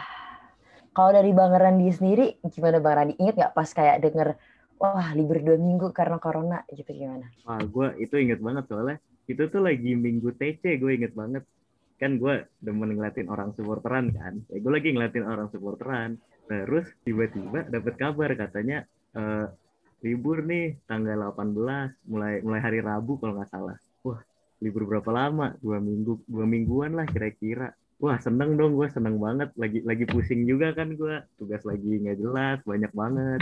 kalau dari Bang Randi sendiri gimana Bang Randi? Inget nggak pas kayak denger wah libur dua minggu karena corona gitu gimana? Wah gue itu inget banget soalnya itu tuh lagi minggu TC gue inget banget. Kan gue demen ngeliatin orang supporteran kan. Ya gue lagi ngeliatin orang supporteran. Terus tiba-tiba dapat kabar katanya uh, libur nih tanggal 18 mulai mulai hari Rabu kalau nggak salah. Wah libur berapa lama? Dua minggu dua mingguan lah kira-kira. Wah seneng dong gue seneng banget. Lagi lagi pusing juga kan gue tugas lagi nggak jelas banyak banget.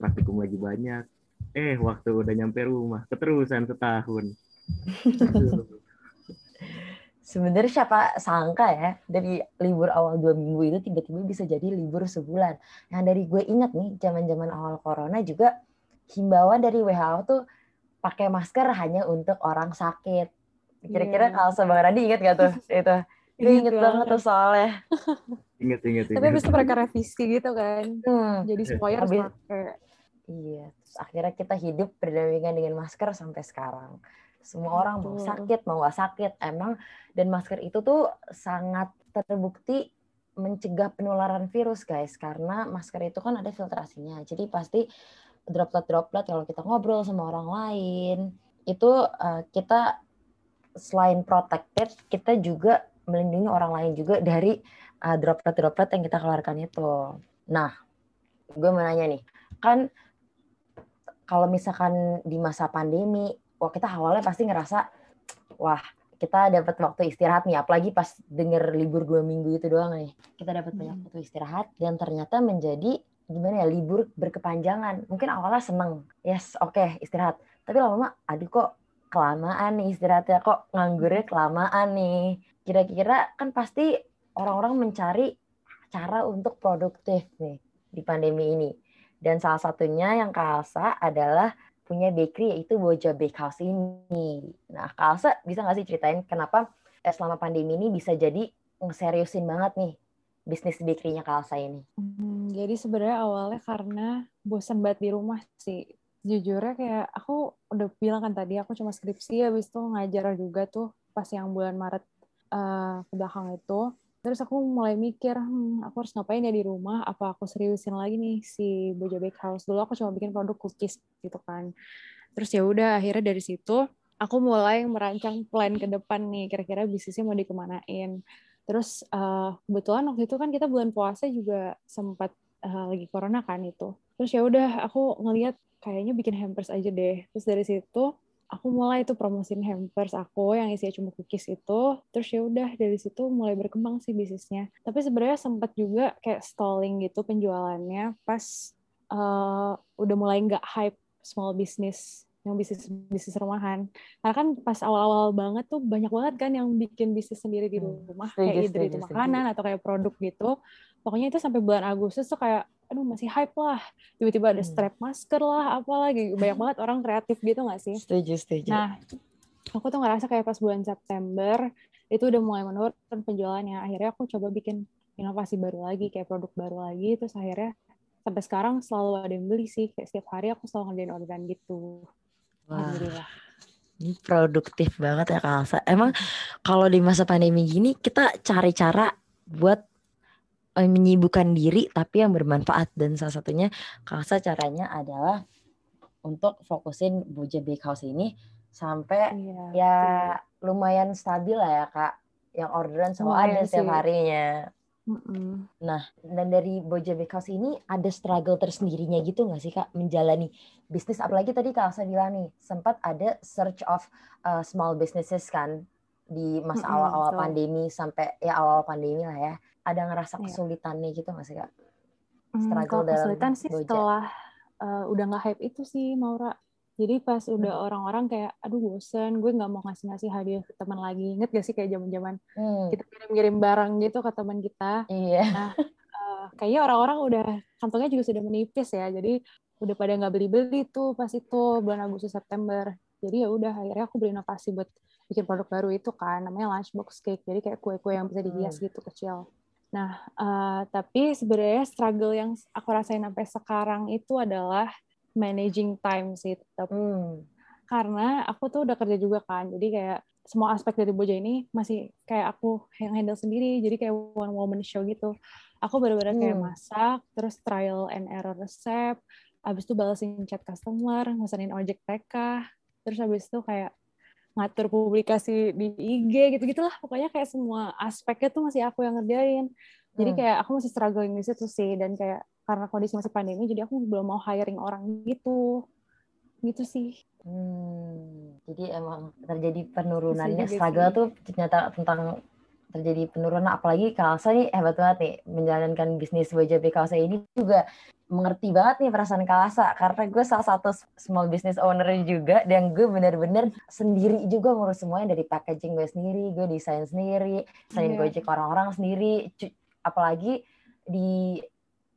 Praktikum lagi banyak. Eh waktu udah nyampe rumah keterusan setahun Sebenarnya siapa sangka ya dari libur awal dua minggu itu tiba-tiba bisa jadi libur sebulan. Yang dari gue ingat nih zaman-zaman awal corona juga himbauan dari WHO tuh pakai masker hanya untuk orang sakit. Kira-kira yeah. kalau sama Radi ingat gak tuh itu? Gue inget banget tuh soalnya. inget, inget, inget. Tapi habis itu mereka revisi gitu kan. Hmm. Jadi semuanya harus pakai. Iya, terus akhirnya kita hidup berdampingan dengan masker sampai sekarang semua orang mau sakit mau nggak sakit. Emang dan masker itu tuh sangat terbukti mencegah penularan virus guys. Karena masker itu kan ada filtrasinya. Jadi pasti droplet-droplet kalau kita ngobrol sama orang lain itu uh, kita selain protected kita juga melindungi orang lain juga dari uh, droplet-droplet yang kita keluarkan itu. Nah gue mau nanya nih. Kan kalau misalkan di masa pandemi wah kita awalnya pasti ngerasa wah kita dapat waktu istirahat nih apalagi pas denger libur dua minggu itu doang nih. Kita dapat banyak hmm. waktu istirahat dan ternyata menjadi gimana ya libur berkepanjangan. Mungkin awalnya seneng yes oke okay, istirahat. Tapi lama-lama aduh kok kelamaan nih istirahatnya kok nganggurnya kelamaan nih. Kira-kira kan pasti orang-orang mencari cara untuk produktif nih di pandemi ini. Dan salah satunya yang kalsa adalah punya bakery yaitu Boja Bakehouse ini. Nah, Kak bisa nggak sih ceritain kenapa eh, selama pandemi ini bisa jadi ngeseriusin banget nih bisnis bakery-nya Kak Alsa ini? Hmm, jadi sebenarnya awalnya karena bosan banget di rumah sih. Jujurnya kayak aku udah bilang kan tadi aku cuma skripsi habis itu ngajar juga tuh pas yang bulan Maret uh, ke belakang itu terus aku mulai mikir hmm, aku harus ngapain ya di rumah? Apa aku seriusin lagi nih si Boja Bake House dulu aku cuma bikin produk cookies gitu kan. Terus ya udah akhirnya dari situ aku mulai merancang plan ke depan nih kira-kira bisnisnya mau dikemanain. Terus uh, kebetulan waktu itu kan kita bulan puasa juga sempat uh, lagi corona kan itu. Terus ya udah aku ngelihat kayaknya bikin hampers aja deh. Terus dari situ aku mulai tuh promosiin hampers aku yang isinya cuma cookies itu terus ya udah dari situ mulai berkembang sih bisnisnya. Tapi sebenarnya sempat juga kayak stalling gitu penjualannya pas uh, udah mulai nggak hype small business yang bisnis bisnis rumahan. Karena kan pas awal-awal banget tuh banyak banget kan yang bikin bisnis sendiri di hmm, rumah hmm, kayak either itu makanan atau kayak produk gitu. Pokoknya itu sampai bulan Agustus tuh kayak aduh masih hype lah. Tiba-tiba ada hmm. strap masker lah apalagi banyak banget orang kreatif gitu gak sih? Setuju setuju. Nah aku tuh ngerasa kayak pas bulan September itu udah mulai menurun penjualannya. Akhirnya aku coba bikin inovasi baru lagi kayak produk baru lagi. Terus akhirnya sampai sekarang selalu ada yang beli sih. Kayak setiap hari aku selalu ngerjain organ gitu. Wah. Alhamdulillah. Ini produktif banget ya Kak Alsa. Emang kalau di masa pandemi gini kita cari cara buat menyibukkan diri tapi yang bermanfaat. Dan salah satunya Kalsa caranya adalah untuk fokusin Boja Bakehouse ini sampai Iya, ya betul. lumayan stabil lah ya kak. Yang orderan selalu Lumayan ada setiap harinya. Mm-mm. dan dari Boja Bakehouse ini ada struggle tersendirinya gitu nggak sih kak menjalani bisnis? Apalagi tadi kak Elsa bilang nih sempat ada search of uh, small businesses kan di masa awal-awal pandemi sampai ya awal pandemi lah ya ada ngerasa Iya. kesulitannya gitu nggak sih kak Hmm, struggle kalau dalam kesulitan sih setelah eh, udah nggak hype itu sih Maura. Jadi pas udah Hmm. orang-orang kayak, aduh bosen, gue nggak mau ngasih-ngasih hadiah ke teman lagi. Ingat gak sih kayak zaman-zaman Hmm, kita kirim-kirim barang gitu ke teman kita. iya Eh, kayaknya orang-orang udah kantongnya juga sudah menipis ya. Jadi udah pada nggak beli-beli tuh pas itu bulan Agustus September. Jadi ya udah akhirnya aku berinovasi buat bikin produk baru itu kan namanya lunchbox cake. Jadi kayak kue-kue yang bisa dihias Hmm. gitu kecil. Nah, eh, tapi sebenarnya struggle yang aku rasain sampai sekarang itu adalah managing time sih tetap. Hmm, Karena aku tuh udah kerja juga kan. Jadi kayak semua aspek dari Boja ini masih kayak aku yang handle sendiri. Jadi kayak one woman show gitu. Aku benar-benar kayak Hmm. masak, terus trial and error resep, habis itu balesin chat customer, mesenin ojek TK, terus habis itu kayak ngatur publikasi di IG gitu-gitulah. Pokoknya kayak semua aspeknya tuh masih aku yang ngerjain. Jadi Hmm. kayak aku masih struggling di situ sih dan kayak karena kondisi masih pandemi jadi aku belum mau hiring orang gitu. Gitu sih. Hmm, jadi emang terjadi penurunannya juga struggle sih. tuh ternyata tentang terjadi penurunan apalagi Kalsa nih hebat banget nih menjalankan bisnis Boja Kalsa ini juga mengerti banget nih perasaan Kalsa karena gue salah satu small business owner juga dan gue bener-bener sendiri juga ngurus semuanya dari packaging gue sendiri gue desain sendiri desain Iya. Gojek orang-orang sendiri apalagi di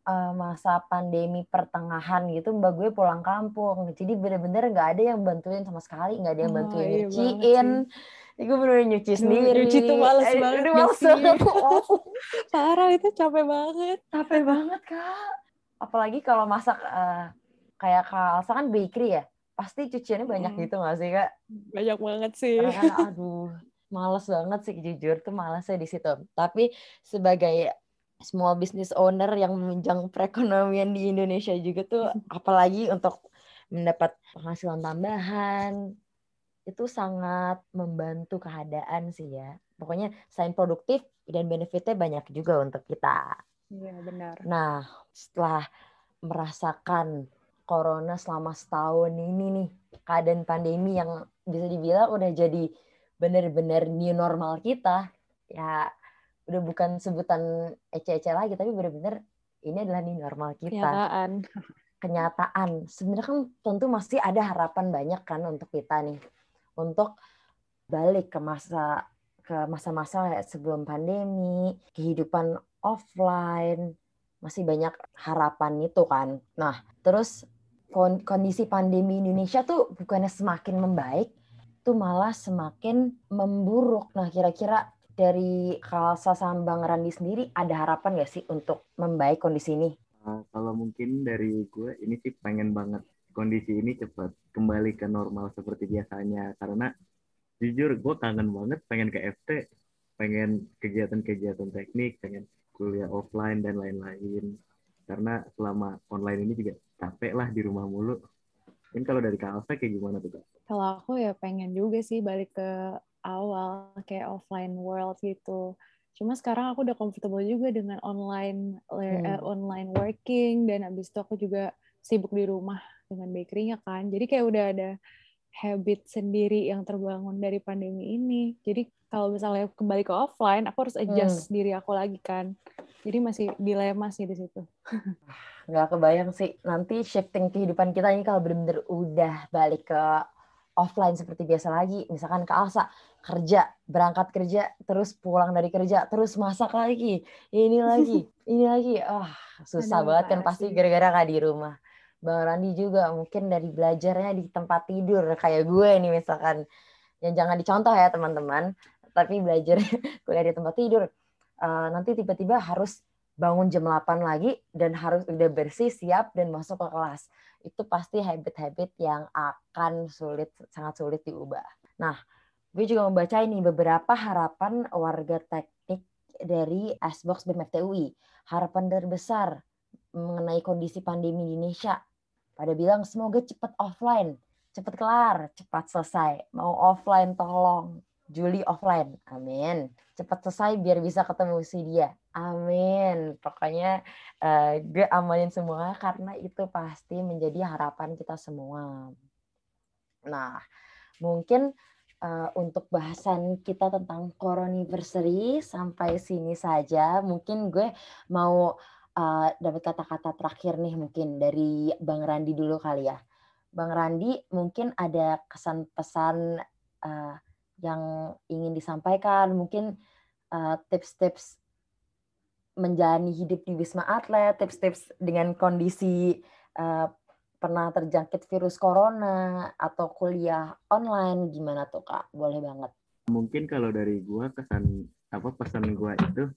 uh, masa pandemi pertengahan gitu mbak gue pulang kampung. Jadi bener-bener nggak ada yang bantuin sama sekali nggak ada yang Oh, bantuin banget nyuciin Jadi gue bener-bener nyuci Aduh, sendiri. nyuci tuh males Eh, banget gak males. Banget Oh, Parah itu capek banget. capek banget kak apalagi kalau masak eh, kayak kak Alsa kan bakery ya pasti cuciannya banyak Mm. gitu nggak sih kak Banyak banget sih. karena kan aduh males banget sih jujur tuh malesnya di situ tapi sebagai small business owner yang menunjang perekonomian di Indonesia juga tuh apalagi untuk mendapat penghasilan tambahan itu sangat membantu keadaan sih ya pokoknya selain produktif dan benefitnya banyak juga untuk kita Iya benar. Nah, setelah merasakan corona selama setahun ini nih, keadaan pandemi yang bisa dibilang udah jadi benar-benar new normal kita, ya udah bukan sebutan ece-ece lagi, tapi benar-benar ini adalah new normal kita. Kenyataan. Kenyataan. Sebenarnya kan tentu masih ada harapan banyak kan untuk kita nih, untuk balik ke masa ke masa-masa sebelum pandemi, kehidupan offline, masih banyak harapan itu kan. Nah, terus kon- kondisi pandemi Indonesia tuh bukannya semakin membaik, tuh malah semakin memburuk. Nah, kira-kira dari Kalsa sama Bang Randi sendiri ada harapan nggak sih untuk membaik kondisi ini? Uh, kalau mungkin dari gue ini sih pengen banget kondisi ini cepat kembali ke normal seperti biasanya karena jujur gue kangen banget pengen ke FT pengen kegiatan-kegiatan teknik pengen kuliah offline dan lain-lain karena selama online ini juga capek lah di rumah mulu mungkin kalau dari Kak Alsa kayak gimana tuh Kak? Kalau aku ya pengen juga sih balik ke awal kayak offline world gitu. Cuma sekarang aku udah comfortable juga dengan online eh, Hmm. online working dan habis itu aku juga sibuk di rumah dengan bakery-nya kan. Jadi kayak udah ada habit sendiri yang terbangun dari pandemi ini. Jadi kalau misalnya kembali ke offline, aku harus adjust diri aku lagi kan. Jadi masih dilema sih di situ. nggak kebayang sih. Nanti shifting kehidupan kita ini kalau benar-benar udah balik ke offline seperti biasa lagi. Misalkan ke Alsa kerja berangkat kerja terus pulang dari kerja terus masak lagi ini lagi ini lagi. Ah susah Aduh, banget kan pasti gara-gara nggak di rumah. Bang Randi juga mungkin dari belajarnya di tempat tidur kayak gue nih misalkan. Yang jangan dicontoh ya teman-teman tapi belajar kuliah di tempat tidur Eh, nanti tiba-tiba harus bangun jam 8 lagi dan harus udah bersih, siap dan masuk ke kelas. Itu pasti habit-habit yang akan sulit sangat sulit diubah. Nah, gue juga membaca ini beberapa harapan warga teknik dari Sbox BMFTUI. Harapan terbesar mengenai kondisi pandemi di Indonesia. Pada bilang semoga cepat offline, cepat kelar, cepat selesai. Mau offline tolong, Juli offline. Amin. Cepat selesai biar bisa ketemu si dia. Amin. Pokoknya uh, gue amanin semua karena itu pasti menjadi harapan kita semua. Nah, mungkin uh, untuk bahasan kita tentang Coroniversary sampai sini saja. Mungkin gue mau uh, dapat kata-kata terakhir nih mungkin dari Bang Randi dulu kali ya. Bang Randi mungkin ada kesan pesan uh, yang ingin disampaikan, mungkin tips-tips menjalani hidup di Wisma Atlet, tips-tips dengan kondisi uh, pernah terjangkit virus corona atau kuliah online gimana tuh kak? Boleh banget. Mungkin kalau dari gua kesan apa pesan gua itu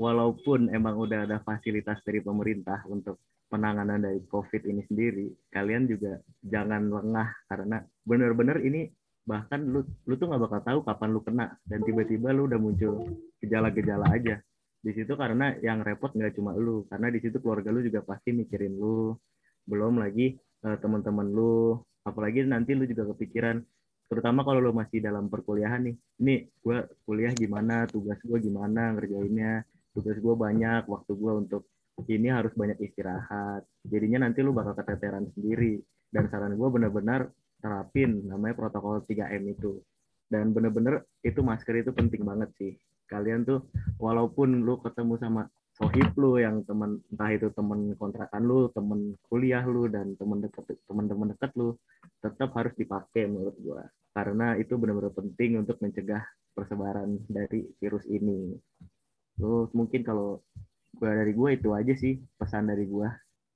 walaupun emang udah ada fasilitas dari pemerintah untuk penanganan dari COVID ini sendiri, kalian juga jangan lengah karena benar-benar ini bahkan lu lu tuh nggak bakal tahu kapan lu kena. Dan tiba-tiba lu udah muncul gejala-gejala aja. Di situ karena yang repot nggak cuma lu. Karena di situ keluarga lu juga pasti mikirin lu. Belum lagi uh, teman-teman lu. Apalagi nanti lu juga kepikiran. Terutama kalau lu masih dalam perkuliahan nih. Ini gue kuliah gimana? Tugas gue gimana ngerjainnya? Tugas gue banyak waktu gue untuk ini harus banyak istirahat. Jadinya nanti lu bakal keteteran sendiri. Dan saran gue bener-bener terapin namanya protokol 3M itu. Dan bener-bener itu masker itu penting banget sih. Kalian tuh walaupun lu ketemu sama sohib lu yang teman entah itu teman kontrakan lu teman kuliah lu dan teman dekat teman-teman dekat lu tetap harus dipakai menurut gua. Karena itu benar-benar penting untuk mencegah persebaran dari virus ini. Terus mungkin kalau gua dari gua itu aja sih pesan dari gua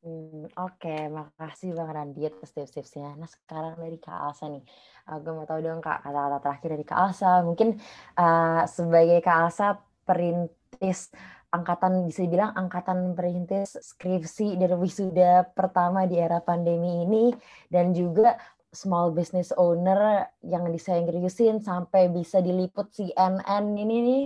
Hmm, Oke, okay. makasih Bang Randi atas tips-tipsnya. Nah sekarang dari Kak Alsa nih, uh, gue mau tahu dong Kak kata-kata terakhir dari Kak Alsa. Mungkin uh, sebagai Kak Alsa perintis angkatan bisa dibilang angkatan perintis skripsi dan wisuda pertama di era pandemi ini dan juga small business owner yang diseriusin sampai bisa diliput CNN ini nih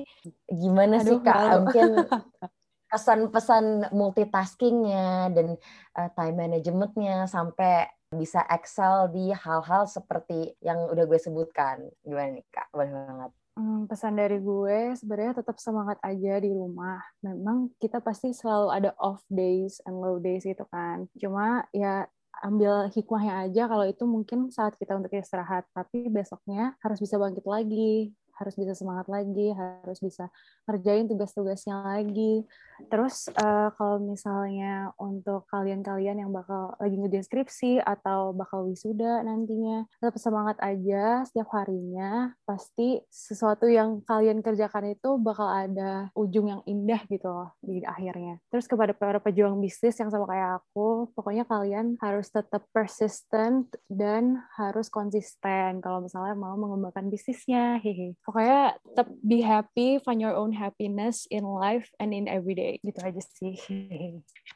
gimana Aduh, sih kak malu. mungkin pesan-pesan multitaskingnya dan uh, time managementnya sampai bisa excel di hal-hal seperti yang udah gue sebutkan gimana nih kak boleh banget Hmm, pesan dari gue sebenarnya tetap semangat aja di rumah. Memang kita pasti selalu ada off days and low days itu kan. Cuma ya ambil hikmahnya aja kalau itu mungkin saat kita untuk istirahat, tapi besoknya harus bisa bangkit lagi, harus bisa semangat lagi, harus bisa ngerjain tugas-tugasnya lagi. Terus uh, kalau misalnya untuk kalian-kalian yang bakal lagi ngedeskripsi atau bakal wisuda nantinya, tetap semangat aja setiap harinya. Pasti sesuatu yang kalian kerjakan itu bakal ada ujung yang indah gitu loh di akhirnya. Terus kepada para pejuang bisnis yang sama kayak aku, pokoknya kalian harus tetap persistent dan harus konsisten kalau misalnya mau mengembangkan bisnisnya. Hehe pokoknya tetap be happy, find your own happiness in life and in everyday. Gitu aja sih.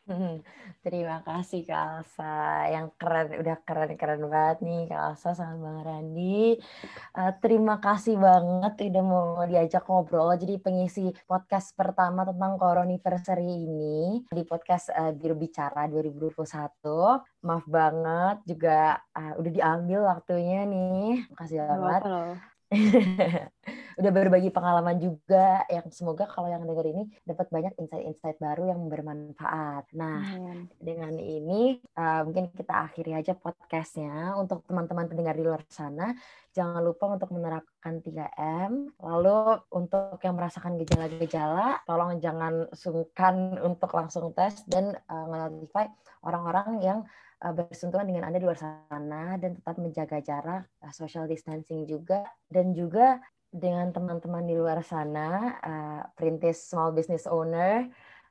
Terima kasih Kak Alsa. Yang keren, udah keren-keren banget nih Kak Alsa sama Bang Randi. Uh, terima kasih banget udah mau diajak ngobrol. Jadi pengisi podcast pertama tentang Coroniversary ini di podcast uh, Biru Bicara 2021. Maaf banget juga uh, udah diambil waktunya nih. Makasih banget. Halo, halo. udah berbagi pengalaman juga yang semoga kalau yang denger ini dapat banyak insight-insight baru yang bermanfaat. Nah, hmm. dengan ini uh, mungkin kita akhiri aja podcastnya untuk teman-teman pendengar di luar sana. Jangan lupa untuk menerapkan 3M. Lalu untuk yang merasakan gejala-gejala, tolong jangan sungkan untuk langsung tes dan uh, notify orang-orang yang bersentuhan dengan Anda di luar sana dan tetap menjaga jarak, uh, social distancing juga dan juga dengan teman-teman di luar sana, uh, perintis small business owner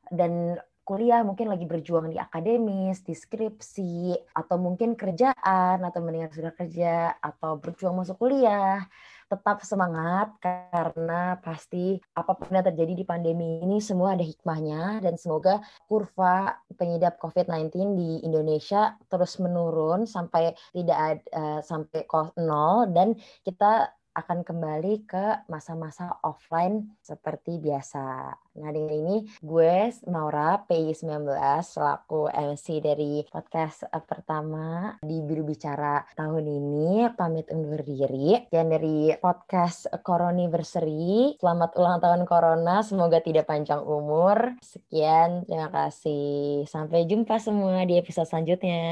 dan kuliah mungkin lagi berjuang di akademis, di skripsi, atau mungkin kerjaan, atau mendingan sudah kerja, atau berjuang masuk kuliah tetap semangat karena pasti apa pun yang terjadi di pandemi ini semua ada hikmahnya dan semoga kurva penyidap COVID-19 di Indonesia terus menurun sampai tidak ada, uh, sampai nol dan kita akan kembali ke masa-masa offline seperti biasa. Nah, dengan ini gue Maura PI19 selaku MC dari podcast eh, pertama di Biru Bicara tahun ini pamit undur diri. Dan dari podcast Coroniversary, selamat ulang tahun Corona, semoga tidak panjang umur. Sekian, terima kasih. Sampai jumpa semua di episode selanjutnya.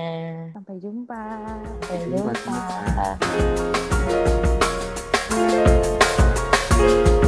Sampai jumpa. Sampai jumpa. Sampai jumpa. Música